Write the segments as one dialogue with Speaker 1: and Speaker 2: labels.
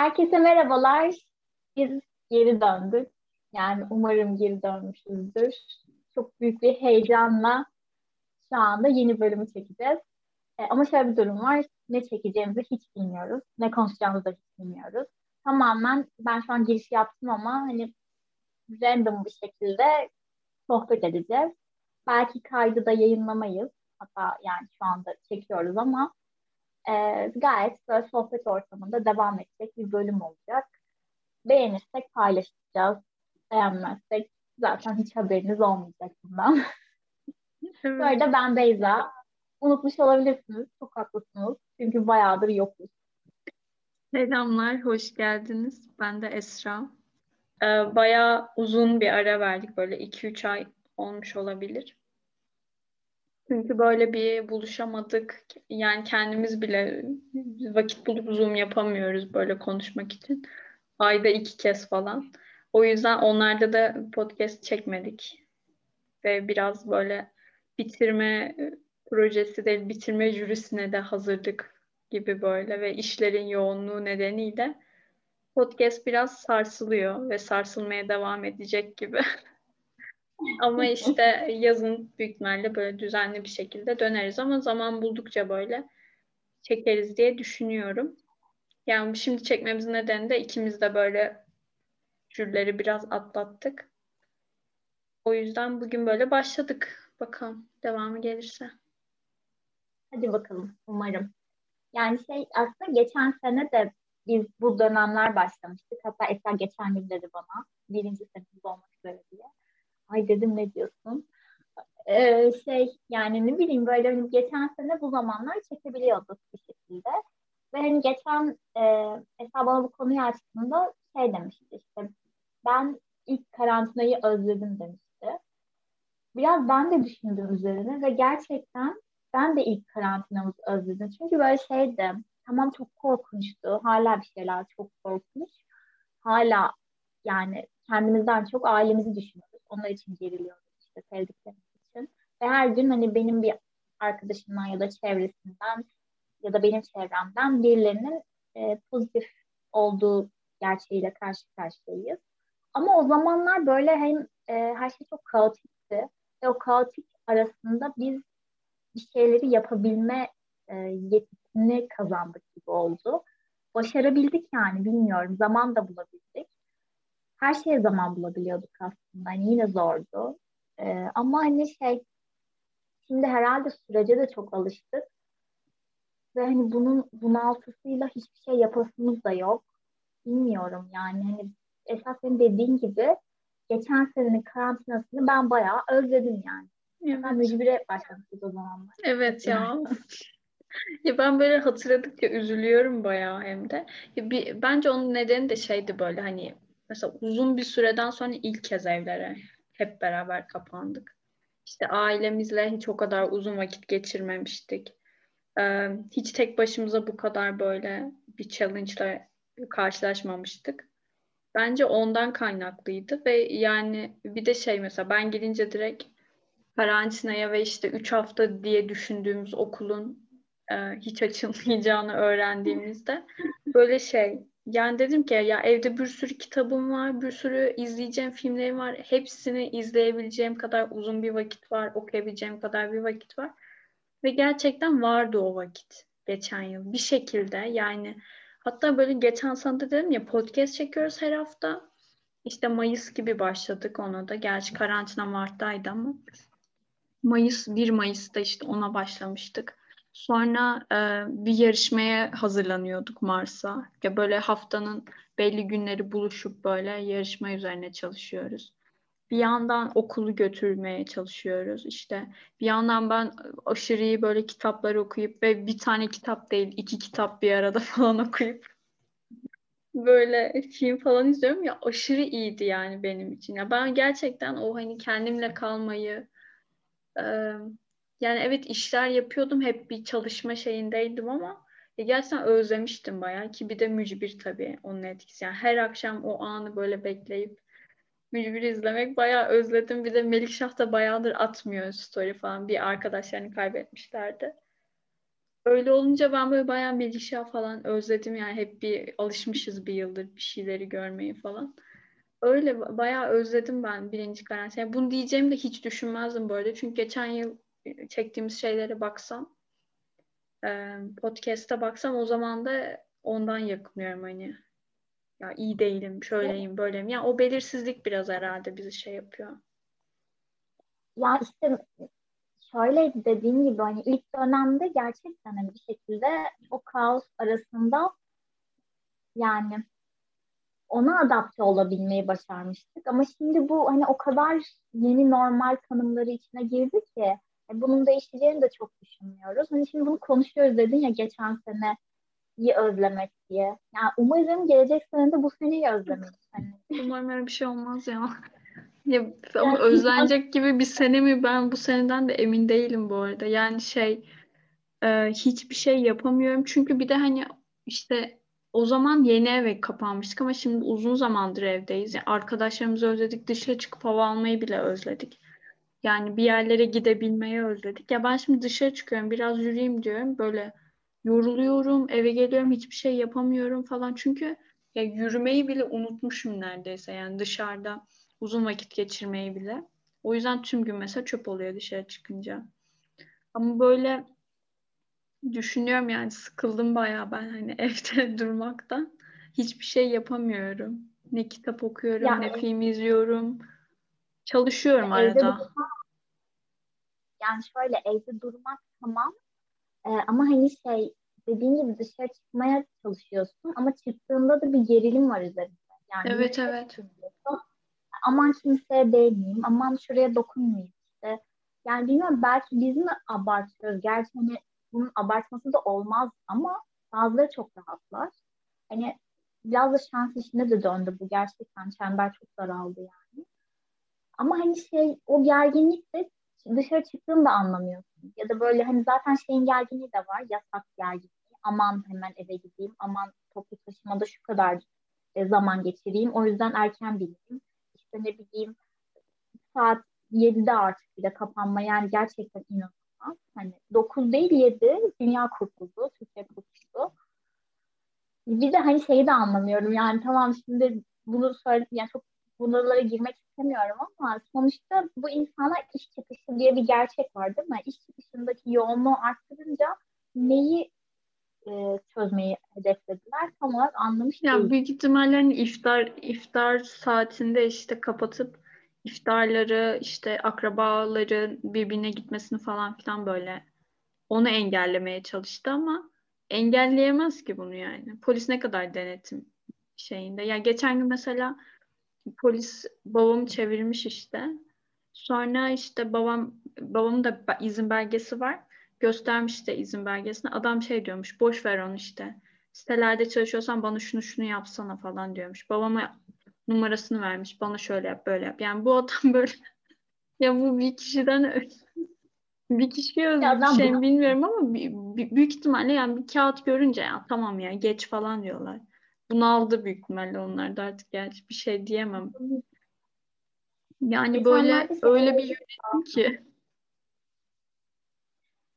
Speaker 1: Herkese merhabalar. Biz geri döndük. Yani umarım geri dönmüşüzdür. Çok büyük bir heyecanla şu anda yeni bölümü çekeceğiz. E, ama şöyle bir durum var. Ne çekeceğimizi hiç bilmiyoruz. Ne konuşacağımızı da hiç bilmiyoruz. Tamamen ben şu an giriş yaptım ama hani random bir şekilde sohbet edeceğiz. Belki kaydı da yayınlamayız. Hatta yani şu anda çekiyoruz ama e, gayet böyle sohbet ortamında devam edecek bir bölüm olacak. Beğenirsek paylaşacağız. Beğenmezsek zaten hiç haberiniz olmayacak bundan. Evet. Bu arada ben Beyza. Unutmuş olabilirsiniz. Çok haklısınız. Çünkü bayağıdır yokuz.
Speaker 2: Selamlar, hoş geldiniz. Ben de Esra. Ee, bayağı uzun bir ara verdik. Böyle 2-3 ay olmuş olabilir. Çünkü böyle bir buluşamadık. Yani kendimiz bile vakit bulup Zoom yapamıyoruz böyle konuşmak için. Ayda iki kez falan. O yüzden onlarda da podcast çekmedik. Ve biraz böyle bitirme projesi değil, bitirme jürisine de hazırdık gibi böyle ve işlerin yoğunluğu nedeniyle podcast biraz sarsılıyor ve sarsılmaya devam edecek gibi. ama işte yazın büyük ihtimalle böyle düzenli bir şekilde döneriz ama zaman buldukça böyle çekeriz diye düşünüyorum. Yani şimdi çekmemizin nedeni de ikimiz de böyle jürleri biraz atlattık. O yüzden bugün böyle başladık. Bakalım devamı gelirse.
Speaker 1: Hadi bakalım umarım. Yani şey aslında geçen sene de biz bu dönemler başlamıştık. Hatta Esra geçen gün dedi bana birinci senemiz olmak üzere diye. Ay dedim ne diyorsun? Ee, şey yani ne bileyim böyle hani geçen sene bu zamanlar çekebiliyorduk bir şekilde. Ve hani geçen e, Esra bana bu konuyu açtığında şey demişti işte ben ilk karantinayı özledim demişti. Biraz ben de düşündüm üzerine ve gerçekten ben de ilk karantinamızı özledim. Çünkü böyle şeydi tamam çok korkunçtu. Hala bir şeyler çok korkunç. Hala yani kendimizden çok ailemizi düşünüyoruz. Onlar için geriliyoruz işte sevdiklerimiz için. Ve her gün hani benim bir arkadaşımdan ya da çevresinden ya da benim çevremden birilerinin e, pozitif olduğu gerçeğiyle karşı karşıyayız. Ama o zamanlar böyle hem e, her şey çok kaotikti ve o kaotik arasında biz bir şeyleri yapabilme e, yetisini kazandık gibi oldu. Başarabildik yani bilmiyorum. Zaman da bulabildik. Her şeye zaman bulabiliyorduk aslında. Yani yine zordu. E, ama hani şey şimdi herhalde sürece de çok alıştık. Ve hani bunun bunaltısıyla hiçbir şey yapasımız da yok. Bilmiyorum yani hani esas senin dediğin gibi geçen senenin karantinasını ben bayağı özledim yani. Evet. Ben mücbire başlamıştık o zamanlar.
Speaker 2: Evet ya. ya ben böyle hatırladıkça üzülüyorum bayağı hem de. Ya bir, bence onun nedeni de şeydi böyle hani mesela uzun bir süreden sonra ilk kez evlere hep beraber kapandık. İşte ailemizle hiç o kadar uzun vakit geçirmemiştik. Ee, hiç tek başımıza bu kadar böyle bir challenge karşılaşmamıştık. Bence ondan kaynaklıydı ve yani bir de şey mesela ben gelince direkt karantinaya ve işte 3 hafta diye düşündüğümüz okulun e, hiç açılmayacağını öğrendiğimizde böyle şey yani dedim ki ya evde bir sürü kitabım var, bir sürü izleyeceğim filmlerim var. Hepsini izleyebileceğim kadar uzun bir vakit var, okuyabileceğim kadar bir vakit var. Ve gerçekten vardı o vakit geçen yıl. Bir şekilde yani hatta böyle geçen sene dedim ya podcast çekiyoruz her hafta. İşte Mayıs gibi başladık ona da. Gerçi karantina Mart'taydı ama. Mayıs 1 Mayıs'ta işte ona başlamıştık. Sonra e, bir yarışmaya hazırlanıyorduk Mars'a. Ya böyle haftanın belli günleri buluşup böyle yarışma üzerine çalışıyoruz. Bir yandan okulu götürmeye çalışıyoruz. İşte bir yandan ben aşırı iyi böyle kitapları okuyup ve bir tane kitap değil iki kitap bir arada falan okuyup böyle film falan izliyorum ya aşırı iyiydi yani benim için. Ya ben gerçekten o hani kendimle kalmayı yani evet işler yapıyordum hep bir çalışma şeyindeydim ama gerçekten özlemiştim bayağı ki bir de mücbir tabii onun etkisi. Yani her akşam o anı böyle bekleyip mücbir izlemek bayağı özledim. Bir de Melikşah da bayağıdır atmıyor story falan. Bir arkadaşlarını kaybetmişlerdi. öyle olunca ben böyle bayağı Melişa falan özledim yani hep bir alışmışız bir yıldır bir şeyleri görmeyi falan. Öyle bayağı özledim ben birinci karantina. Yani bunu diyeceğimi de hiç düşünmezdim arada. Çünkü geçen yıl çektiğimiz şeylere baksam podcast'a baksam o zaman da ondan yakınıyorum hani. Ya iyi değilim, şöyleyim, böyleyim. Ya yani o belirsizlik biraz herhalde bizi şey yapıyor.
Speaker 1: Ya işte şöyle dediğim gibi hani ilk dönemde gerçekten hani bir şekilde o kaos arasında yani ona adapte olabilmeyi başarmıştık. Ama şimdi bu hani o kadar yeni normal tanımları içine girdi ki e, bunun değişeceğini de çok düşünmüyoruz. Hani şimdi bunu konuşuyoruz dedin ya geçen sene iyi özlemek diye. Yani umarım gelecek sene de bu seneyi özlemeyiz. Hani.
Speaker 2: Umarım öyle bir şey olmaz ya. ya yani, özlenecek gibi bir sene mi ben bu seneden de emin değilim bu arada. Yani şey e, hiçbir şey yapamıyorum. Çünkü bir de hani işte o zaman yeni eve kapanmıştık ama şimdi uzun zamandır evdeyiz. Yani arkadaşlarımızı özledik, dışarı çıkıp hava almayı bile özledik. Yani bir yerlere gidebilmeyi özledik. Ya ben şimdi dışarı çıkıyorum, biraz yürüyeyim diyorum. Böyle yoruluyorum, eve geliyorum, hiçbir şey yapamıyorum falan. Çünkü ya yürümeyi bile unutmuşum neredeyse. Yani dışarıda uzun vakit geçirmeyi bile. O yüzden tüm gün mesela çöp oluyor dışarı çıkınca. Ama böyle düşünüyorum yani sıkıldım bayağı ben hani evde durmaktan. Hiçbir şey yapamıyorum. Ne kitap okuyorum, yani, ne film izliyorum. Çalışıyorum arada. Durmak,
Speaker 1: yani şöyle evde durmak tamam. Ee, ama hani şey dediğin gibi dışarı çıkmaya çalışıyorsun ama çıktığında da bir gerilim var üzerinde.
Speaker 2: Yani evet evet.
Speaker 1: Aman kimseye değmeyeyim, aman şuraya dokunmayayım işte. Yani bilmiyorum belki biz mi abartıyoruz? Gerçi hani bunun abartması da olmaz ama bazıları çok rahatlar. Hani biraz da şans işine de döndü bu gerçekten çember çok daraldı yani. Ama hani şey o gerginlik de dışarı çıktığında anlamıyorsun. Ya da böyle hani zaten şeyin gerginliği de var yasak gerginliği. Aman hemen eve gideyim, aman toplu taşımada şu kadar e, zaman geçireyim. O yüzden erken bineyim. İşte ne bileyim saat 7'de artık bile kapanma yani gerçekten inanılmaz Hani 9 değil 7 dünya kurtuldu, Türkiye kurtuldu. Bir de hani şeyi de anlamıyorum yani tamam şimdi bunu söyledim yani çok bunlara girmek istemiyorum ama sonuçta bu insanlar iş çıkışı diye bir gerçek var değil mi? İş çıkışındaki yoğunluğu arttırınca neyi e, çözmeyi hedeflediler tam olarak anlamış
Speaker 2: ya değil. Büyük ihtimalle hani iftar iftar saatinde işte kapatıp iftarları işte akrabaları birbirine gitmesini falan filan böyle onu engellemeye çalıştı ama engelleyemez ki bunu yani. Polis ne kadar denetim şeyinde. Ya geçen gün mesela polis babamı çevirmiş işte. Sonra işte babam babamın da izin belgesi var. Göstermiş de izin belgesini. Adam şey diyormuş. Boş ver onu işte. Sitelerde çalışıyorsan bana şunu şunu yapsana falan diyormuş. Babama numarasını vermiş. Bana şöyle yap, böyle yap. Yani bu adam böyle ya bu bir kişiden bir kişiye özgü bir şey bu... bilmiyorum ama büyük ihtimalle yani bir kağıt görünce ya tamam ya geç falan diyorlar. Bunu aldı büyük ihtimalle onlar da artık gerçi bir şey diyemem. Yani böyle öyle bir yönetim ki.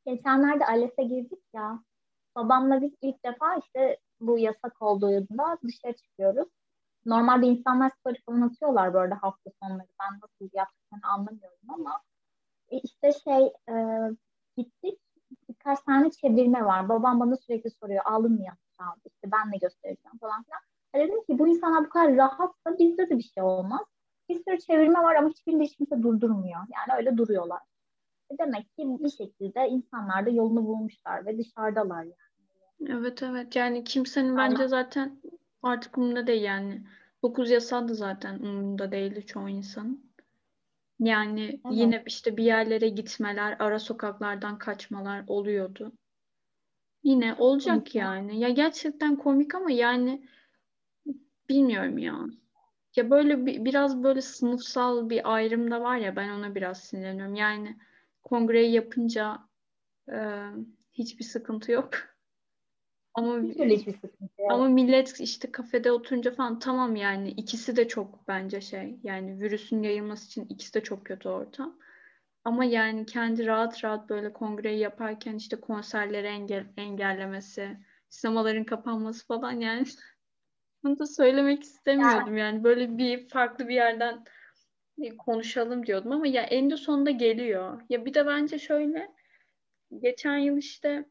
Speaker 1: Geçenlerde ALES'e girdik ya. Babamla biz ilk defa işte bu yasak olduğunda dışarı çıkıyoruz. Normalde insanlar story falan atıyorlar böyle hafta sonları. Ben nasıl yaptıklarını anlamıyorum ama e işte şey e, gittik birkaç tane çevirme var. Babam bana sürekli soruyor aldın mı yanlış İşte ben de göstereceğim falan filan. E dedim ki bu insanlar bu kadar rahatsa bizde de bir şey olmaz. Bir sürü çevirme var ama hiçbirinde hiç kimse durdurmuyor. Yani öyle duruyorlar. E demek ki bir şekilde insanlar da yolunu bulmuşlar ve dışarıdalar yani.
Speaker 2: Evet evet yani kimsenin Aynen. bence zaten Artık umurunda değil yani. 9 yasal da zaten umurunda değildi çoğu insan. Yani evet. yine işte bir yerlere gitmeler, ara sokaklardan kaçmalar oluyordu. Yine olacak yani. Ya gerçekten komik ama yani bilmiyorum ya. Ya böyle bir, biraz böyle sınıfsal bir ayrım da var ya ben ona biraz sinirleniyorum. Yani kongreyi yapınca e, hiçbir sıkıntı yok. Ama hiçbir sıkıntı yok. Ama millet işte kafede oturunca falan tamam yani ikisi de çok bence şey yani virüsün yayılması için ikisi de çok kötü ortam. Ama yani kendi rahat rahat böyle kongreyi yaparken işte konserleri engel, engellemesi, sinemaların kapanması falan yani bunu da söylemek istemiyordum. Yani böyle bir farklı bir yerden konuşalım diyordum ama ya en sonunda geliyor. Ya bir de bence şöyle geçen yıl işte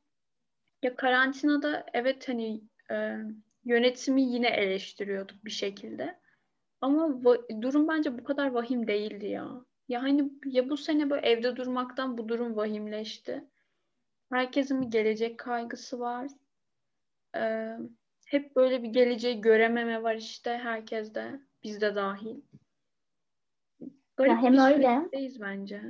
Speaker 2: ya karantinada evet hani e, yönetimi yine eleştiriyorduk bir şekilde. Ama durum bence bu kadar vahim değildi ya. Ya hani ya bu sene böyle evde durmaktan bu durum vahimleşti. Herkesin bir gelecek kaygısı var. Ee, hep böyle bir geleceği görememe var işte herkeste. Bizde dahil.
Speaker 1: Garip ya hem öyle.
Speaker 2: bence.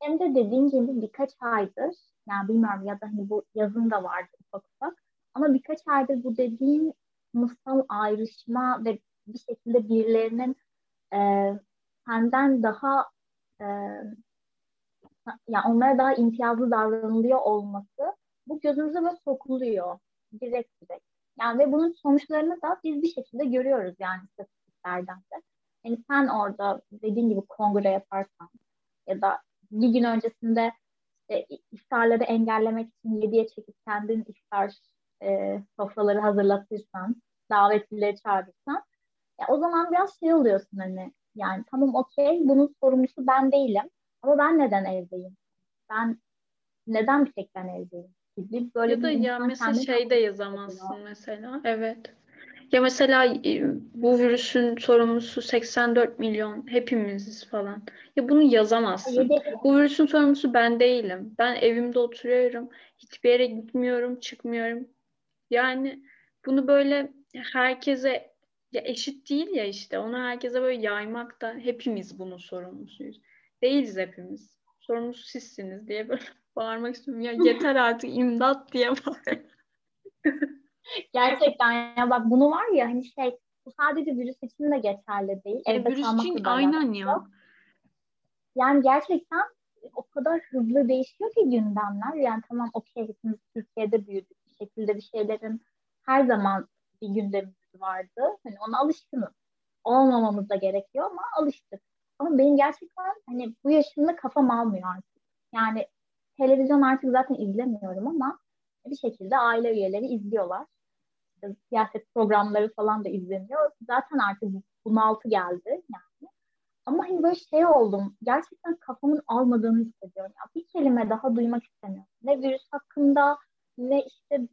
Speaker 1: Hem de dediğin gibi birkaç aydır yani bilmiyorum ya da hani bu yazın da vardı ufak ufak ama birkaç aydır bu dediğin sınıfsal ayrışma ve bir şekilde birilerinin e, senden daha e, yani onlara daha imtiyazlı davranılıyor olması bu gözümüze böyle sokuluyor direkt direkt. Yani ve bunun sonuçlarını da biz bir şekilde görüyoruz yani istatistiklerden de. Yani sen orada dediğin gibi kongre yaparsan ya da bir gün öncesinde işte iftarları engellemek için yediye çekip kendin iftar e, sofraları hazırlatırsan, davetlileri çağırırsan ya o zaman biraz şey oluyorsun hani yani tamam okey bunun sorumlusu ben değilim ama ben neden evdeyim? Ben neden bir tek ben evdeyim? Gibi böyle
Speaker 2: ya da ya mesela şey de yazamazsın mesela. Evet. Ya mesela e, bu virüsün sorumlusu 84 milyon hepimiziz falan. Ya bunu yazamazsın. Bu virüsün sorumlusu ben değilim. Ben evimde oturuyorum. Hiçbir yere gitmiyorum, çıkmıyorum. Yani bunu böyle herkese ya eşit değil ya işte. Onu herkese böyle yaymak da hepimiz bunun sorumlusuyuz. Değiliz hepimiz. Sorumlusu sizsiniz diye böyle bağırmak istiyorum. Ya yeter artık imdat diye bağır.
Speaker 1: Gerçekten ya bak bunu var ya hani şey bu sadece virüs için de geçerli değil.
Speaker 2: E, Evde virüs için aynen ya.
Speaker 1: Yani gerçekten o kadar hızlı değişiyor ki gündemler. Yani tamam okey hepimiz Türkiye'de büyüdük. Bir şekilde bir şeylerin her zaman bir gündemimiz vardı. Hani ona alışkınız. Olmamamız da gerekiyor ama alıştık. Ama benim gerçekten hani bu yaşımda kafam almıyor artık. Yani televizyon artık zaten izlemiyorum ama bir şekilde aile üyeleri izliyorlar siyaset programları falan da izleniyor. Zaten artık bunaltı geldi yani. Ama hani böyle şey oldum. Gerçekten kafamın almadığını hissediyorum. Ya bir kelime daha duymak istemiyorum. Ne virüs hakkında ne işte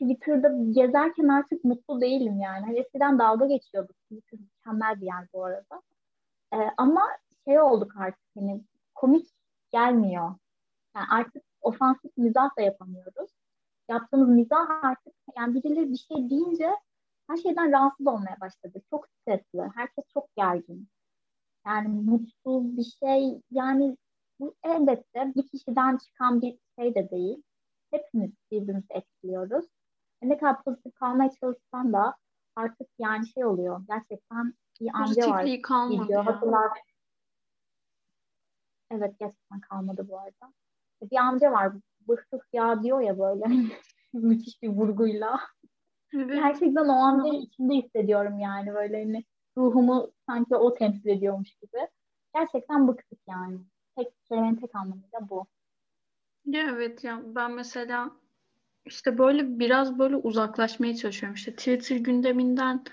Speaker 1: Twitter'da gezerken artık mutlu değilim yani. Hani eskiden dalga geçiyorduk. Twitter mükemmel bir yer bu arada. Ee, ama şey olduk artık hani komik gelmiyor. Yani artık ofansif mizah da yapamıyoruz yaptığımız mizah artık yani birileri bir şey deyince her şeyden rahatsız olmaya başladı. Çok stresli. Herkes çok gergin. Yani mutsuz bir şey yani bu elbette bir kişiden çıkan bir şey de değil. Hepimiz birbirimizi etkiliyoruz. Ne kadar pozitif kalmaya çalışsan da artık yani şey oluyor. Gerçekten bir amca var.
Speaker 2: video.
Speaker 1: Hatırlar. Evet gerçekten kalmadı bu arada. Bir amca var bıktık ya diyor ya böyle müthiş bir vurguyla. Evet. Gerçekten o anda içinde hissediyorum yani böyle hani ruhumu sanki o temsil ediyormuş gibi. Gerçekten bıktık yani. Tek kelimenin tek anlamıyla bu.
Speaker 2: Ya evet ya ben mesela işte böyle biraz böyle uzaklaşmaya çalışıyorum. İşte Twitter gündeminden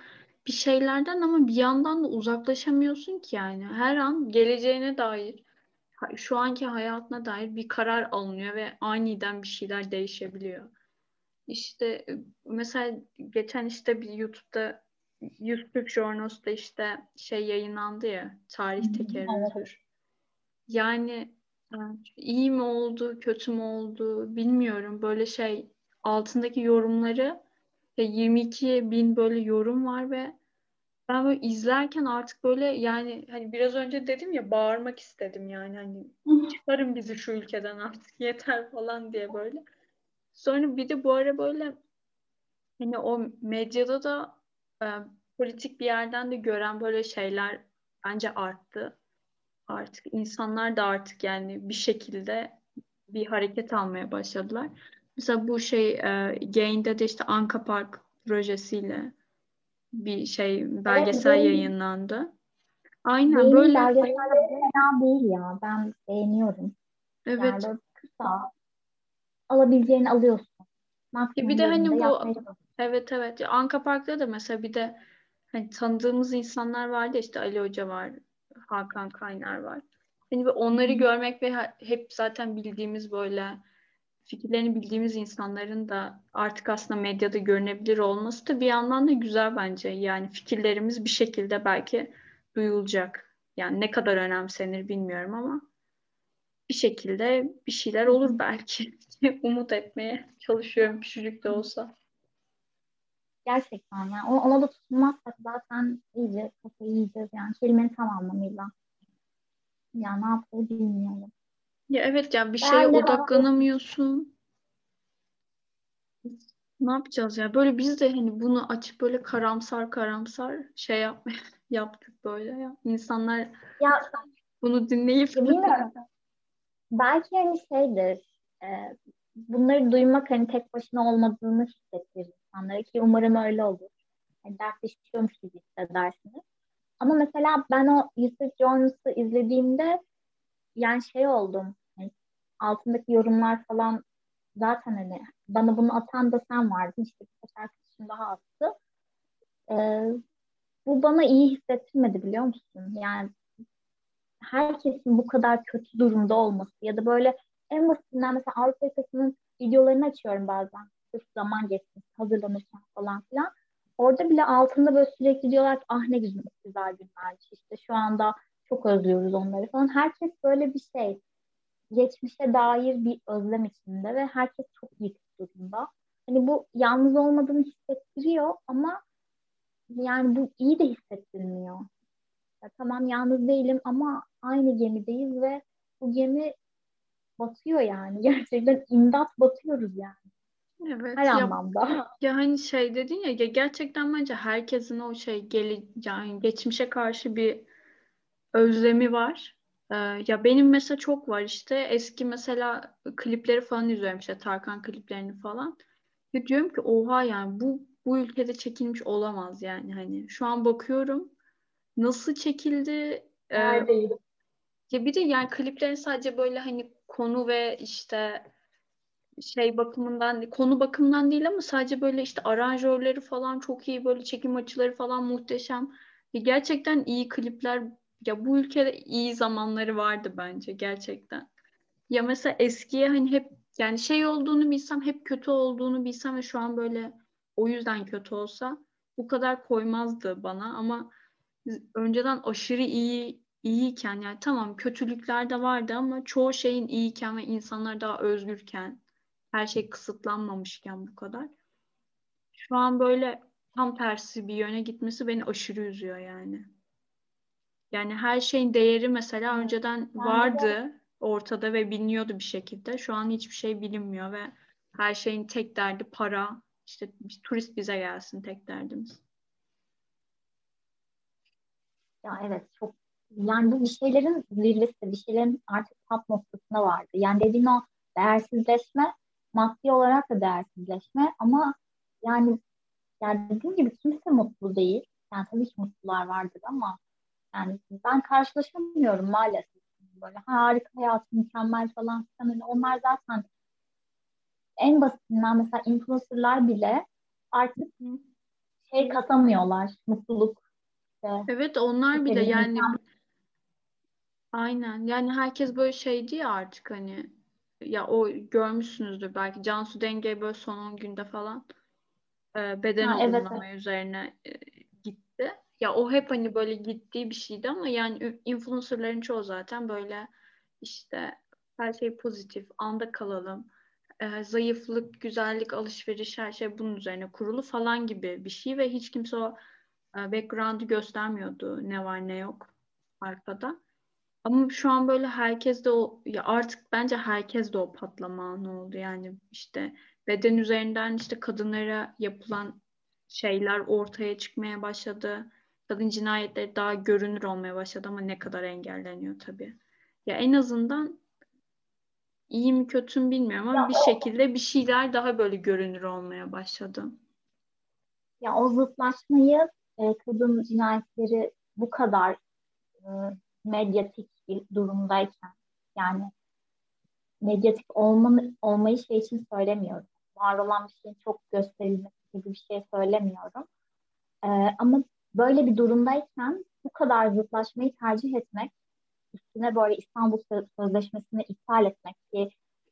Speaker 2: bir şeylerden ama bir yandan da uzaklaşamıyorsun ki yani. Her an geleceğine dair şu anki hayatına dair bir karar alınıyor ve aniden bir şeyler değişebiliyor. İşte e, mesela geçen işte bir YouTube'da YouTube Journals'da işte şey yayınlandı ya tarih tekerrürüdür. Yani e, iyi mi oldu, kötü mü oldu bilmiyorum. Böyle şey altındaki yorumları 22 bin böyle yorum var ve ben böyle izlerken artık böyle yani hani biraz önce dedim ya bağırmak istedim yani hani çıkarın bizi şu ülkeden artık yeter falan diye böyle. Sonra bir de bu ara böyle hani o medyada da e, politik bir yerden de gören böyle şeyler bence arttı. Artık insanlar da artık yani bir şekilde bir hareket almaya başladılar. Mesela bu şey e, Gain'de de işte Anka Park projesiyle bir şey belgesel evet, yayınlandı. Aynen
Speaker 1: Yeni
Speaker 2: böyle.
Speaker 1: belgeseller fena değil ya. Ben beğeniyorum.
Speaker 2: Evet.
Speaker 1: Yani kısa alabileceğini alıyorsun.
Speaker 2: Ya bir de hani bu evet evet. Anka Park'ta da mesela bir de hani tanıdığımız insanlar vardı işte Ali Hoca var, Hakan Kaynar var. Hani onları görmek ve hep zaten bildiğimiz böyle fikirlerini bildiğimiz insanların da artık aslında medyada görünebilir olması da bir yandan da güzel bence. Yani fikirlerimiz bir şekilde belki duyulacak. Yani ne kadar önemsenir bilmiyorum ama bir şekilde bir şeyler olur belki. Umut etmeye çalışıyorum küçücük de olsa.
Speaker 1: Gerçekten yani ona da tutunmazsak zaten iyice kafayı yiyeceğiz yani kelimenin tam anlamıyla. Ya ne yapmayı bilmiyorum.
Speaker 2: Ya evet ya bir şeye odaklanamıyorsun. Ne yapacağız ya? Böyle biz de hani bunu açıp böyle karamsar karamsar şey yapmaya yaptık böyle ya. İnsanlar
Speaker 1: ya,
Speaker 2: bunu dinleyip
Speaker 1: bilmiyorum. Belki hani şeydir e, bunları duymak hani tek başına olmadığını hissettirir insanlara ki umarım öyle olur. Yani dertleşiyormuş gibi hissedersiniz. Ama mesela ben o Yusuf Jones'u izlediğimde yani şey oldum. Yani altındaki yorumlar falan zaten hani bana bunu atan da sen vardın. İşte birkaç arkadaşım daha attı. Ee, bu bana iyi hissettirmedi biliyor musun? Yani herkesin bu kadar kötü durumda olması ya da böyle en basitinden mesela Avrupa yakasının videolarını açıyorum bazen. Sırf zaman geçsin, hazırlanırken falan filan. Orada bile altında böyle sürekli diyorlar ki ah ne güzel, güzel günler. İşte şu anda çok özlüyoruz onları falan. Herkes böyle bir şey geçmişe dair bir özlem içinde ve herkes çok iyi durumda. Hani bu yalnız olmadığını hissettiriyor ama yani bu iyi de hissettirmiyor. Ya tamam yalnız değilim ama aynı gemideyiz ve bu gemi batıyor yani. Gerçekten imdat batıyoruz yani.
Speaker 2: Evet.
Speaker 1: Her
Speaker 2: ya,
Speaker 1: anlamda.
Speaker 2: Ya hani şey dedin ya, ya gerçekten bence herkesin o şey geli yani geçmişe karşı bir özlemi var. Ee, ya benim mesela çok var işte eski mesela klipleri falan izliyorum işte Tarkan kliplerini falan. Ya diyorum ki oha yani bu bu ülkede çekilmiş olamaz yani hani şu an bakıyorum nasıl çekildi
Speaker 1: e,
Speaker 2: ya bir de yani kliplerin sadece böyle hani konu ve işte şey bakımından konu bakımından değil ama sadece böyle işte aranjörleri falan çok iyi böyle çekim açıları falan muhteşem. Gerçekten iyi klipler ya bu ülkede iyi zamanları vardı bence gerçekten. Ya mesela eskiye hani hep yani şey olduğunu bilsem hep kötü olduğunu bilsem ve şu an böyle o yüzden kötü olsa bu kadar koymazdı bana ama önceden aşırı iyi iyiyken yani tamam kötülükler de vardı ama çoğu şeyin iyiyken ve insanlar daha özgürken her şey kısıtlanmamışken bu kadar. Şu an böyle tam tersi bir yöne gitmesi beni aşırı üzüyor yani. Yani her şeyin değeri mesela önceden vardı ortada ve biliniyordu bir şekilde. Şu an hiçbir şey bilinmiyor ve her şeyin tek derdi para. İşte turist bize gelsin tek derdimiz.
Speaker 1: Ya evet çok yani bu bir şeylerin zirvesi, bir şeylerin artık top noktasına vardı. Yani dediğin o değersizleşme maddi olarak da değersizleşme ama yani yani dediğim gibi kimse mutlu değil. Yani tabii ki mutlular vardır ama yani ben karşılaşamıyorum maalesef. Böyle harika hayatım mükemmel falan filan. Yani onlar zaten en basitinden mesela influencerlar bile artık şey katamıyorlar. Mutluluk.
Speaker 2: Işte, evet onlar bile yani aynen yani herkes böyle şeydi ya artık hani ya o görmüşsünüzdür belki Cansu Denge böyle son 10 günde falan beden ha, olumlama evet. üzerine gitti. Ya o hep hani böyle gittiği bir şeydi ama yani influencerların çoğu zaten böyle işte her şey pozitif, anda kalalım, e, zayıflık, güzellik, alışveriş her şey bunun üzerine kurulu falan gibi bir şey ve hiç kimse o e, background'ı göstermiyordu ne var ne yok arkada. Ama şu an böyle herkes de o ya artık bence herkes de o patlama anı oldu. Yani işte beden üzerinden işte kadınlara yapılan şeyler ortaya çıkmaya başladı. Kadın cinayetleri daha görünür olmaya başladı ama ne kadar engelleniyor tabii. Ya en azından iyi mi kötü mü bilmiyorum ama ya bir şekilde bir şeyler daha böyle görünür olmaya başladı.
Speaker 1: Ya o zıtlaşmayı e, kadın cinayetleri bu kadar medyatik bir durumdayken yani medyatik olma, olmayı şey için söylemiyorum. Var olan bir şeyin çok gösterilmesi gibi bir şey söylemiyorum. Ee, ama böyle bir durumdayken bu kadar zıtlaşmayı tercih etmek, üstüne böyle İstanbul Sözleşmesi'ni iptal etmek ki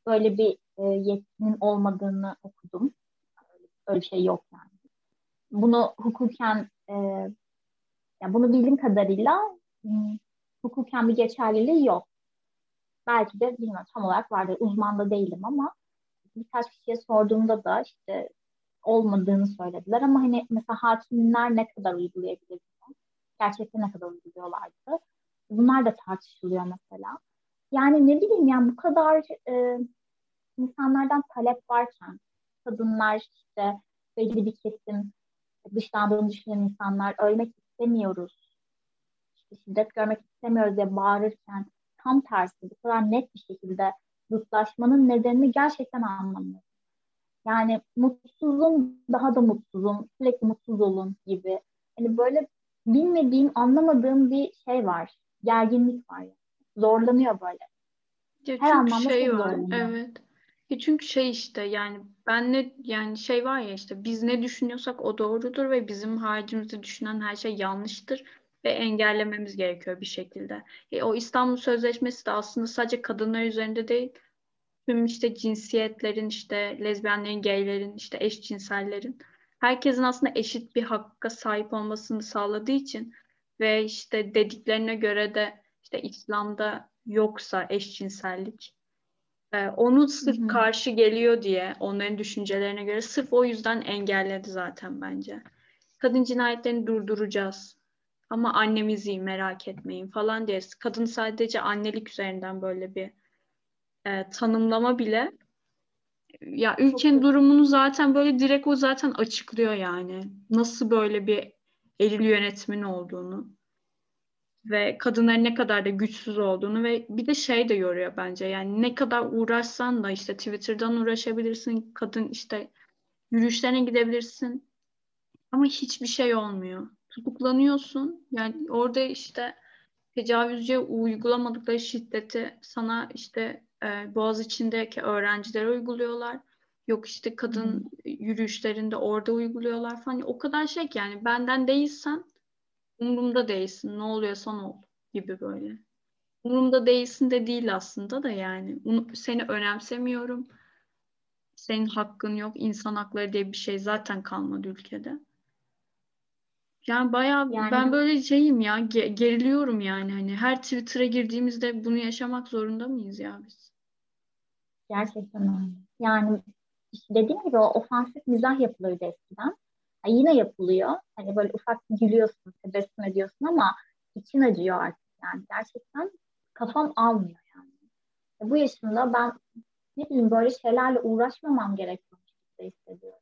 Speaker 1: böyle bir e, yetkinin olmadığını okudum. Öyle bir şey yok yani. Bunu hukuken e, yani bunu bildiğim kadarıyla hmm, hukuken bir geçerliliği yok. Belki de bilmiyorum tam olarak vardır. Uzman da değilim ama birkaç kişiye sorduğumda da işte olmadığını söylediler ama hani mesela hakimler ne kadar uygulayabilir? Gerçekten ne kadar uyguluyorlardı? Bunlar da tartışılıyor mesela. Yani ne bileyim yani bu kadar e, insanlardan talep varken kadınlar işte belli bir kesim dışlandığını düşünen insanlar ölmek istemiyoruz işte şiddet görmek istemiyoruz diye bağırırken tam tersi bu kadar net bir şekilde zıtlaşmanın nedenini gerçekten anlamıyorum. Yani mutsuzum, daha da mutsuzum, sürekli mutsuz olun gibi. Hani böyle bilmediğim, anlamadığım bir şey var. Gerginlik var. Yani. Zorlanıyor böyle.
Speaker 2: Ya Her anlamda şey var. Zorlanıyor. Evet. Ya çünkü şey işte yani ben ne yani şey var ya işte biz ne düşünüyorsak o doğrudur ve bizim haricimizde düşünen her şey yanlıştır ve engellememiz gerekiyor bir şekilde. E, o İstanbul Sözleşmesi de aslında sadece kadınlar üzerinde değil, tüm işte cinsiyetlerin, işte lezbiyenlerin, gaylerin, işte eşcinsellerin, herkesin aslında eşit bir hakka sahip olmasını sağladığı için ve işte dediklerine göre de işte İslam'da yoksa eşcinsellik, e, onu sırf Hı-hı. karşı geliyor diye onların düşüncelerine göre sırf o yüzden engelledi zaten bence. Kadın cinayetlerini durduracağız ama annemizi merak etmeyin falan diye kadın sadece annelik üzerinden böyle bir e, tanımlama bile ya ülkenin durumunu zaten böyle direkt o zaten açıklıyor yani. Nasıl böyle bir eril yönetimin olduğunu ve kadınların ne kadar da güçsüz olduğunu ve bir de şey de yoruyor bence. Yani ne kadar uğraşsan da işte Twitter'dan uğraşabilirsin, kadın işte yürüyüşlerine gidebilirsin. Ama hiçbir şey olmuyor tutuklanıyorsun. Yani orada işte tecavüzce uygulamadıkları şiddeti sana işte e, Boğaz içindeki öğrencilere uyguluyorlar. Yok işte kadın yürüyüşlerinde orada uyguluyorlar falan. O kadar şey ki yani benden değilsen umurumda değilsin. Ne oluyorsan ol gibi böyle. Umurumda değilsin de değil aslında da yani. Seni önemsemiyorum. Senin hakkın yok. İnsan hakları diye bir şey zaten kalmadı ülkede. Yani bayağı yani, ben böyle şeyim ya ge- geriliyorum yani hani her Twitter'a girdiğimizde bunu yaşamak zorunda mıyız ya biz?
Speaker 1: Gerçekten öyle. Yani dediğim gibi o ofansif mizah yapılırdı eskiden. Ha, yine yapılıyor. Hani böyle ufak gülüyorsun, tebessüm ediyorsun ama için acıyor artık yani. Gerçekten kafam almıyor yani. E, bu yaşımda ben ne bileyim böyle şeylerle uğraşmamam gerekiyormuş hissediyorum.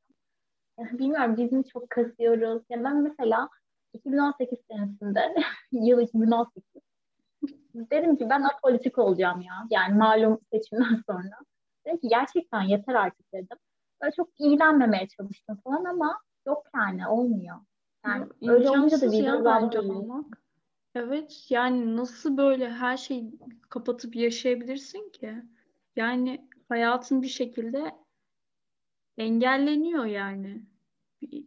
Speaker 1: Bilmiyorum biz mi çok kasıyoruz? Ya ben mesela 2018 senesinde, yıl 2018 dedim ki ben apolitik olacağım ya. Yani malum seçimden sonra. Dedim ki gerçekten yeter artık dedim. Böyle çok ilgilenmemeye çalıştım falan ama yok yani olmuyor. Yani
Speaker 2: ya, öyle olunca da bir bence olmak. Evet yani nasıl böyle her şeyi kapatıp yaşayabilirsin ki? Yani hayatın bir şekilde engelleniyor yani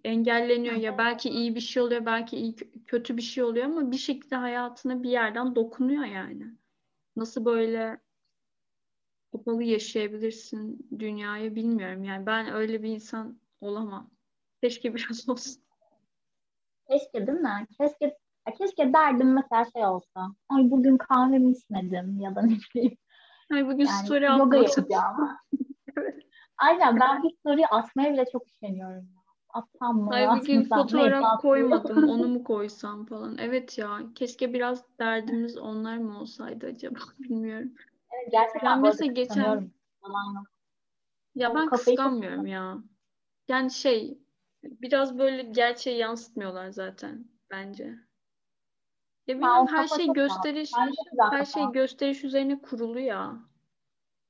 Speaker 2: engelleniyor ya belki iyi bir şey oluyor belki iyi kötü bir şey oluyor ama bir şekilde hayatına bir yerden dokunuyor yani. Nasıl böyle kapalı yaşayabilirsin dünyayı bilmiyorum. Yani ben öyle bir insan olamam. Keşke biraz olsun.
Speaker 1: Keşke değil mi? Keşke keşke derdim mesela şey olsa. Ay bugün kahvemi içmedim ya da ne bileyim.
Speaker 2: Ay bugün yani, story yoga
Speaker 1: yapacağım. Aynen ben bir story atmaya bile çok üşeniyorum atsam mı?
Speaker 2: Ay bir gün fotoğraf koymadım onu mu koysam falan. Evet ya keşke biraz derdimiz onlar mı olsaydı acaba bilmiyorum.
Speaker 1: Gerçekten
Speaker 2: ben mesela geçen ya ben kıskanmıyorum ya. Yani şey biraz böyle gerçeği yansıtmıyorlar zaten bence. Ya bilmiyorum her şey gösteriş her şey gösteriş üzerine kurulu ya.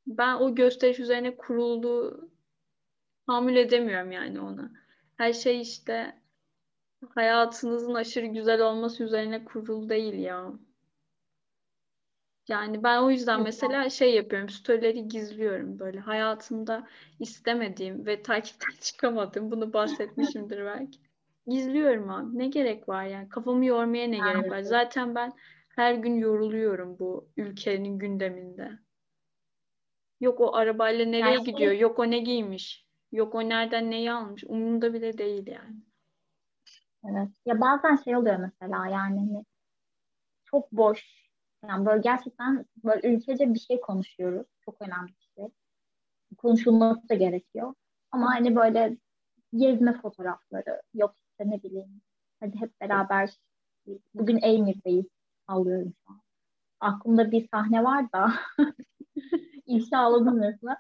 Speaker 2: Ben o gösteriş üzerine kurulu tahammül edemiyorum yani ona her şey işte hayatınızın aşırı güzel olması üzerine kurulu değil ya. Yani ben o yüzden mesela şey yapıyorum, storyleri gizliyorum böyle. Hayatımda istemediğim ve takipten çıkamadığım, bunu bahsetmişimdir belki. Gizliyorum abi. Ne gerek var yani? Kafamı yormaya ne gerek var? Zaten ben her gün yoruluyorum bu ülkenin gündeminde. Yok o arabayla nereye yani gidiyor? Yok o ne giymiş? Yok o nereden neyi almış? Umurumda bile değil yani.
Speaker 1: Evet. Ya bazen şey oluyor mesela yani hani çok boş. Yani böyle gerçekten böyle ülkece bir şey konuşuyoruz. Çok önemli bir şey. Konuşulması da gerekiyor. Ama hani böyle gezme fotoğrafları yok işte ne bileyim. Hadi hep beraber bugün Eymir'deyiz. Sallıyorum şu an. Aklımda bir sahne var da İnşallah resmen.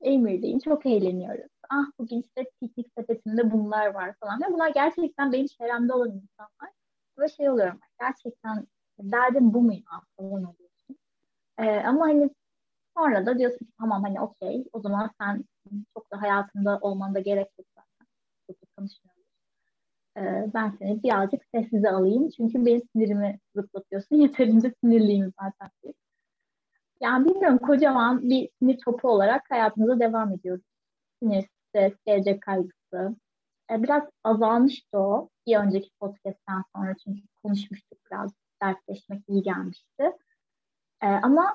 Speaker 1: Eymir'deyim. Çok eğleniyoruz. Ah bugün işte piknik sepetinde bunlar var falan. Ve bunlar gerçekten benim çevremde olan insanlar. Ve şey oluyorum. Gerçekten derdim bu mu ya falan oluyorsun. Ee, ama hani sonra da diyorsun ki tamam hani okey o zaman sen çok da hayatında olman da gerek yok zaten. Çok da konuşmuyoruz. Ee, ben seni birazcık sessize alayım. Çünkü benim sinirimi zıplatıyorsun. Yeterince sinirliyim zaten. Yani bilmiyorum kocaman bir sinir topu olarak hayatımıza devam ediyoruz. Sinir, stres, gelecek kaygısı. E, biraz azalmıştı o bir önceki podcast'ten sonra çünkü konuşmuştuk biraz dertleşmek iyi gelmişti. E, ama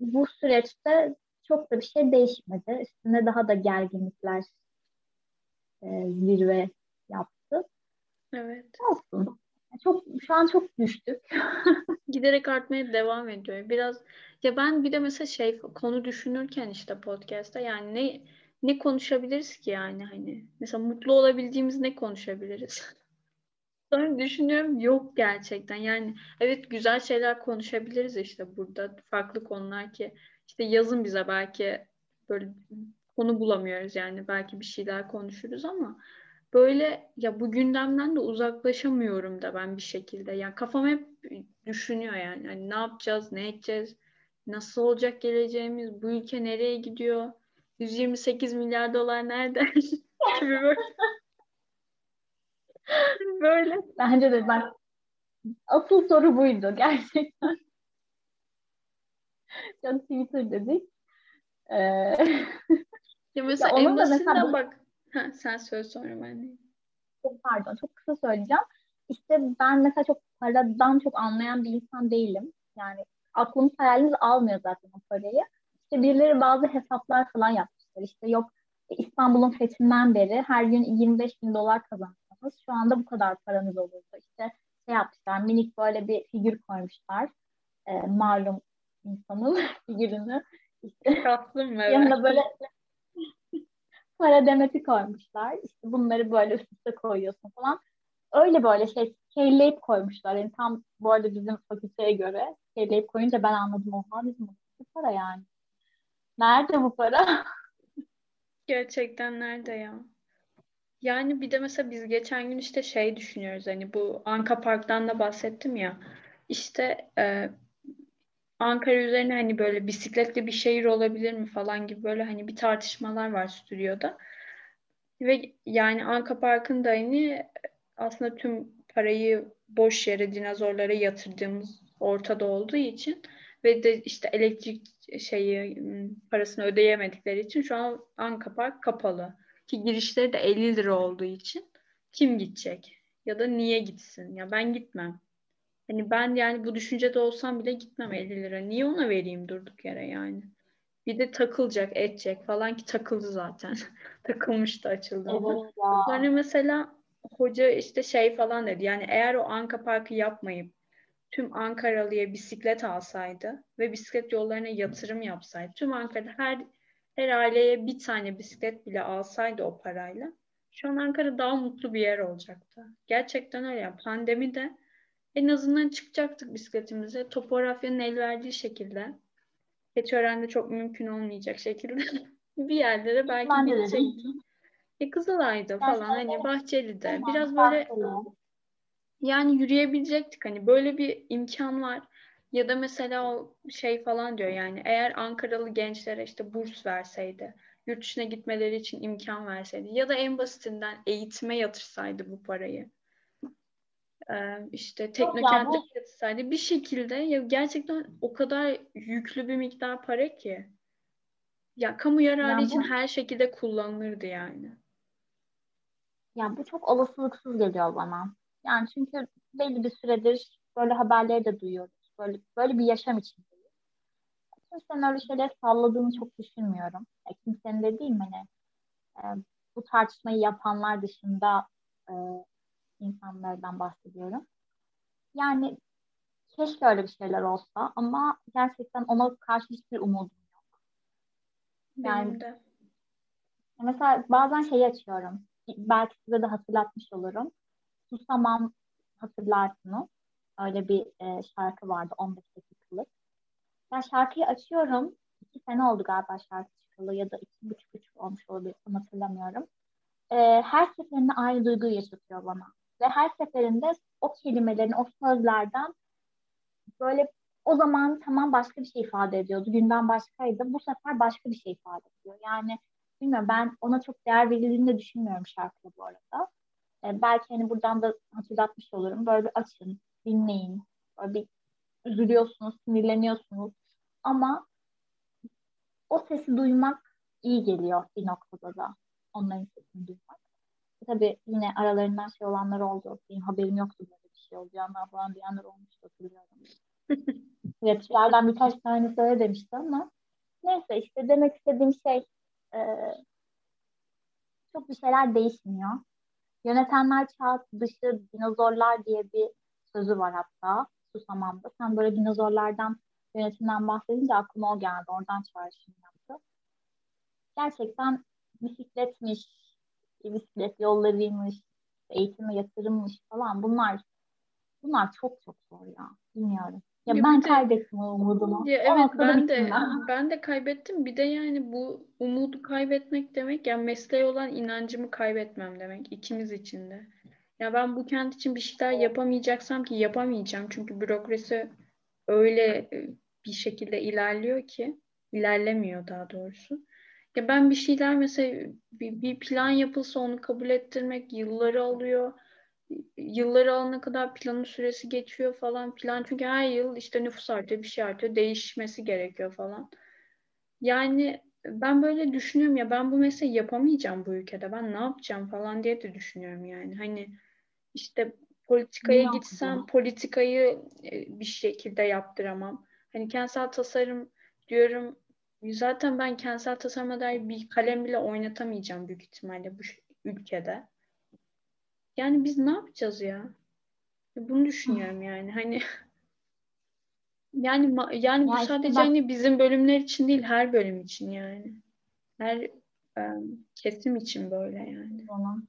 Speaker 1: bu süreçte çok da bir şey değişmedi. Üstüne daha da gerginlikler e, zirve yaptı.
Speaker 2: Evet.
Speaker 1: Olsun. Çok şu an çok düştük.
Speaker 2: Giderek artmaya devam ediyor. Biraz ya ben bir de mesela şey konu düşünürken işte podcast'ta yani ne ne konuşabiliriz ki yani hani mesela mutlu olabildiğimiz ne konuşabiliriz? Sonra düşünüyorum yok gerçekten yani evet güzel şeyler konuşabiliriz işte burada farklı konular ki işte yazın bize belki böyle konu bulamıyoruz yani belki bir şeyler konuşuruz ama böyle ya bu gündemden de uzaklaşamıyorum da ben bir şekilde. Yani kafam hep düşünüyor yani. Hani ne yapacağız, ne edeceğiz, nasıl olacak geleceğimiz, bu ülke nereye gidiyor, 128 milyar dolar nerede? gibi böyle.
Speaker 1: böyle. Bence de ben asıl soru buydu gerçekten. Çok Twitter dedik. Ee...
Speaker 2: ya mesela ya en mesela... bak Ha, sen söyle sonra ben de.
Speaker 1: Pardon çok kısa söyleyeceğim. İşte ben mesela çok paradan çok anlayan bir insan değilim. Yani aklımız hayalimiz almıyor zaten o parayı. İşte birileri bazı hesaplar falan yapmışlar. İşte yok İstanbul'un fethinden beri her gün 25 bin dolar kazanıyorsunuz. Şu anda bu kadar paranız olurdu. İşte şey yapmışlar minik böyle bir figür koymuşlar. E, malum insanın figürünü. İşte
Speaker 2: Tatlım evet.
Speaker 1: Yanına böyle para demeti koymuşlar. İşte bunları böyle üst üste koyuyorsun falan. Öyle böyle şey kelleyip koymuşlar. Yani tam bu arada bizim fakülteye göre kelleyip koyunca ben anladım. Oha bizim bu para yani. Nerede bu para?
Speaker 2: Gerçekten nerede ya? Yani bir de mesela biz geçen gün işte şey düşünüyoruz hani bu Anka Park'tan da bahsettim ya. İşte e, Ankara üzerine hani böyle bisikletli bir şehir olabilir mi falan gibi böyle hani bir tartışmalar var stüdyoda. Ve yani Anka Park'ın da hani aslında tüm parayı boş yere dinozorlara yatırdığımız ortada olduğu için ve de işte elektrik şeyi parasını ödeyemedikleri için şu an Anka Park kapalı. Ki girişleri de 50 lira olduğu için kim gidecek? Ya da niye gitsin? Ya ben gitmem. Hani ben yani bu düşüncede olsam bile gitmem 50 lira. Niye ona vereyim durduk yere yani? Bir de takılacak, edecek falan ki takıldı zaten. Takılmıştı açıldığında. Evet Sonra mesela hoca işte şey falan dedi. Yani eğer o Anka Park'ı yapmayıp tüm Ankaralı'ya bisiklet alsaydı ve bisiklet yollarına yatırım yapsaydı, tüm Ankara'da her her aileye bir tane bisiklet bile alsaydı o parayla, şu an Ankara daha mutlu bir yer olacaktı. Gerçekten öyle. Yani pandemi de en azından çıkacaktık bisikletimize. Topografyanın el verdiği şekilde. Keçiören'de çok mümkün olmayacak şekilde bir yerlere belki ben gidecektik. E Kızılay'da falan hani Bahçeli'de biraz böyle yani yürüyebilecektik hani böyle bir imkan var. Ya da mesela o şey falan diyor yani eğer Ankaralı gençlere işte burs verseydi, yurt dışına gitmeleri için imkan verseydi ya da en basitinden eğitime yatırsaydı bu parayı işte teknokentlik bu... yatsaydı bir şekilde ya gerçekten o kadar yüklü bir miktar para ki ya kamu yararı yani için bu... her şekilde kullanılırdı yani.
Speaker 1: Ya bu çok olasılıksız geliyor bana. Yani çünkü belli bir süredir böyle haberleri de duyuyoruz. Böyle, böyle bir yaşam içindeyiz. Kimsenin öyle şeyler salladığını çok düşünmüyorum. Ya kimsenin de değil mi? Hani, e, bu tartışmayı yapanlar dışında e, insanlardan bahsediyorum. Yani keşke öyle bir şeyler olsa ama gerçekten ona karşı hiçbir umudum yok. Yani Benim de. Mesela bazen şeyi açıyorum. Belki size de hatırlatmış olurum. Susamam hatırlarsınız. Öyle bir e, şarkı vardı 15 dakikalık. Ben şarkıyı açıyorum. İki sene oldu galiba şarkı çıkalı ya da iki buçuk üç olmuş olabilir hatırlamıyorum. E, her seferinde aynı duyguyu yaşatıyor bana. Ve her seferinde o kelimelerin, o sözlerden böyle o zaman tamam başka bir şey ifade ediyordu. Günden başkaydı. Bu sefer başka bir şey ifade ediyor. Yani bilmiyorum ben ona çok değer verildiğini de düşünmüyorum şarkıda bu arada. Ee, belki hani buradan da hatırlatmış olurum. Böyle bir açın, dinleyin. Bir üzülüyorsunuz, sinirleniyorsunuz. Ama o sesi duymak iyi geliyor bir noktada da. Onların sesini duymak. Tabii yine aralarından şey olanlar oldu. Benim haberim yoktu böyle bir şey olacağından falan diyenler olmuştu hatırlıyorum. Rapçilerden birkaç tane söyle demişti ama neyse işte demek istediğim şey e, çok bir şeyler değişmiyor. Yönetenler çağ dışı dinozorlar diye bir sözü var hatta Susamam'da. Sen böyle dinozorlardan yönetimden bahsedince aklıma o geldi. Oradan çağrışım yaptı. Gerçekten bisikletmiş, bisiklet yollarıymış, eğitime yatırımmış falan bunlar bunlar çok çok zor ya. Bilmiyorum. Ya, ya ben de, kaybettim o umudumu.
Speaker 2: Ya evet ben de ben. ben de kaybettim. Bir de yani bu umudu kaybetmek demek yani mesleğe olan inancımı kaybetmem demek ikimiz için de. Ya ben bu kent için bir şeyler yapamayacaksam ki yapamayacağım. Çünkü bürokrasi öyle e, bir şekilde ilerliyor ki ilerlemiyor daha doğrusu. Ya ben bir şeyler mesela bir, bir plan yapılsa onu kabul ettirmek yılları alıyor. Yılları alana kadar planın süresi geçiyor falan plan. Çünkü her yıl işte nüfus artıyor, bir şey artıyor, değişmesi gerekiyor falan. Yani ben böyle düşünüyorum ya ben bu mesleği yapamayacağım bu ülkede. Ben ne yapacağım falan diye de düşünüyorum yani. Hani işte politikaya ne gitsem yapacağım? politikayı e, bir şekilde yaptıramam. Hani kentsel tasarım diyorum Zaten ben kentsel tasarıma dair bir kalem bile oynatamayacağım büyük ihtimalle bu ülkede. Yani biz ne yapacağız ya? Bunu düşünüyorum yani. Hani yani yani bu sadece hani bizim bölümler için değil her bölüm için yani. Her um, kesim için böyle yani.
Speaker 1: Tamam.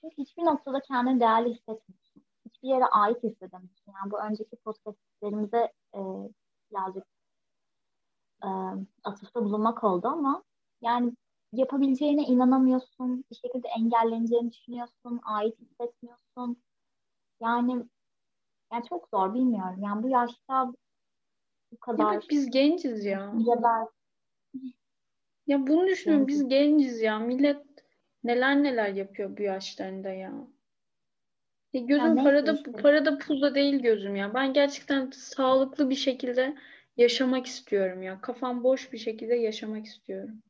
Speaker 1: Çünkü hiçbir noktada kendini değerli hissetmiyorsun. Hiçbir yere ait hissedemiyorsun. Yani bu önceki podcastlerimize e, birazcık e, atıfta bulunmak oldu ama yani yapabileceğine inanamıyorsun. Bir şekilde engelleneceğini düşünüyorsun. Ait hissetmiyorsun. Yani yani çok zor bilmiyorum. Yani bu yaşta bu kadar.
Speaker 2: Evet biz genciz ya. Ya ben ya bunu düşünüyorum. Biz genciz ya. Millet neler neler yapıyor bu yaşlarında ya. ya gözüm ya parada işte. parada pulda değil gözüm ya. Ben gerçekten sağlıklı bir şekilde yaşamak istiyorum ya. Kafam boş bir şekilde yaşamak istiyorum.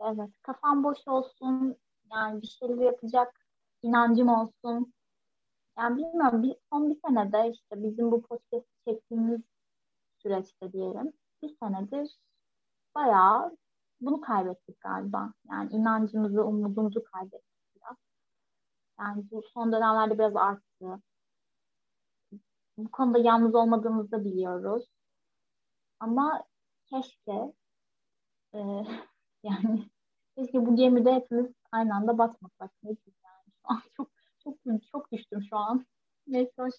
Speaker 1: Evet. Kafam boş olsun. Yani bir şeyler yapacak inancım olsun. Yani bilmiyorum bir, son bir senede işte bizim bu podcast çektiğimiz süreçte diyelim bir senedir bayağı bunu kaybettik galiba. Yani inancımızı, umudumuzu kaybettik biraz. Yani bu son dönemlerde biraz arttı. Bu konuda yalnız olmadığımızı da biliyoruz. Ama keşke e, yani keşke bu gemide hepimiz aynı anda batmasak. Ne yani. Şu an çok çok çok düştüm şu an. Neyse hoş.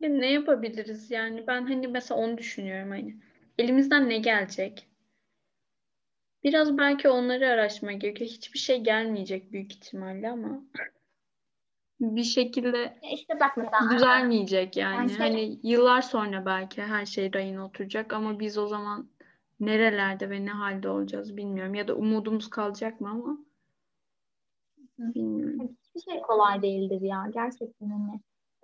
Speaker 2: Ne yapabiliriz yani? Ben hani mesela onu düşünüyorum hani. Elimizden ne gelecek? Biraz belki onları araştırmak gerekiyor. Hiçbir şey gelmeyecek büyük ihtimalle ama bir şekilde
Speaker 1: işte bak mesela
Speaker 2: düzelmeyecek yani. yani şey... Hani yıllar sonra belki her şey rayına oturacak ama biz o zaman nerelerde ve ne halde olacağız bilmiyorum. Ya da umudumuz kalacak mı ama bilmiyorum.
Speaker 1: hiçbir şey kolay değildir ya. Gerçekten hani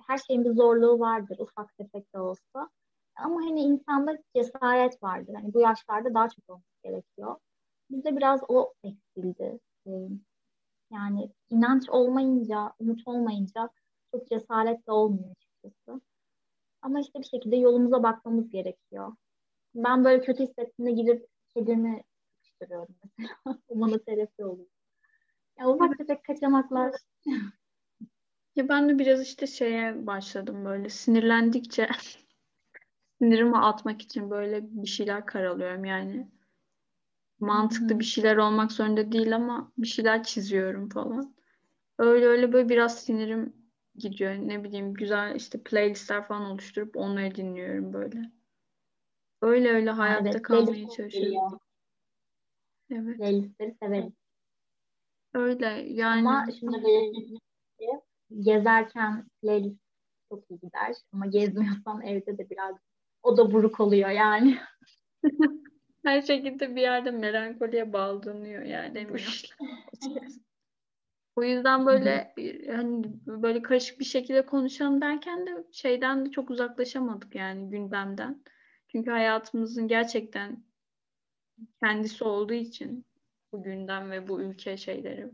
Speaker 1: her şeyin bir zorluğu vardır ufak tefek de olsa. Ama hani insanda cesaret vardır. Hani bu yaşlarda daha çok olması gerekiyor. Bizde biraz o eksildi. Ee, yani inanç olmayınca, umut olmayınca çok cesaret de olmuyor açıkçası. Ama işte bir şekilde yolumuza bakmamız gerekiyor. Ben böyle kötü hissettiğimde gidip kedimi sıkıştırıyorum mesela. Bana terapi oluyor. Ya ufak tefek kaçamaklar.
Speaker 2: Ya ben de biraz işte şeye başladım böyle sinirlendikçe sinirimi atmak için böyle bir şeyler karalıyorum yani. Mantıklı bir şeyler olmak zorunda değil ama bir şeyler çiziyorum falan. Öyle öyle böyle biraz sinirim gidiyor. Ne bileyim güzel işte playlistler falan oluşturup onları dinliyorum böyle. Öyle öyle hayatta
Speaker 1: evet,
Speaker 2: kalmaya çalışıyorum.
Speaker 1: Evet. Playlistleri severim.
Speaker 2: Öyle yani.
Speaker 1: Ama şimdi böyle gezerken playlist çok iyi gider. Ama gezmiyorsan evde de biraz o da buruk oluyor yani.
Speaker 2: Her şekilde bir yerde melankoliye bağlanıyor yani bu O yüzden böyle hani böyle karışık bir şekilde konuşalım derken de şeyden de çok uzaklaşamadık yani gündemden. Çünkü hayatımızın gerçekten kendisi olduğu için bu gündem ve bu ülke şeyleri,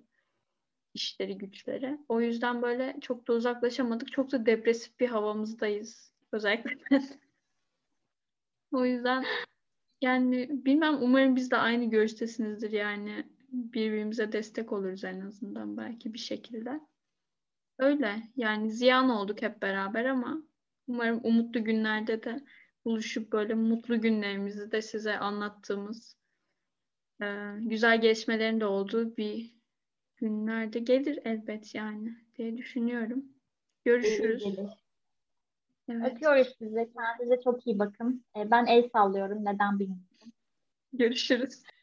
Speaker 2: işleri, güçleri. O yüzden böyle çok da uzaklaşamadık. Çok da depresif bir havamızdayız. Özellikle ben. o yüzden yani bilmem umarım biz de aynı görüştesinizdir yani birbirimize destek oluruz en azından belki bir şekilde. Öyle yani ziyan olduk hep beraber ama umarım umutlu günlerde de buluşup böyle mutlu günlerimizi de size anlattığımız e, güzel gelişmelerin de olduğu bir günlerde gelir elbet yani diye düşünüyorum. Görüşürüz.
Speaker 1: Evet. Öpüyoruz sizi. Kendinize çok iyi bakın. E, ben el sallıyorum. Neden bilmiyorum.
Speaker 2: Görüşürüz.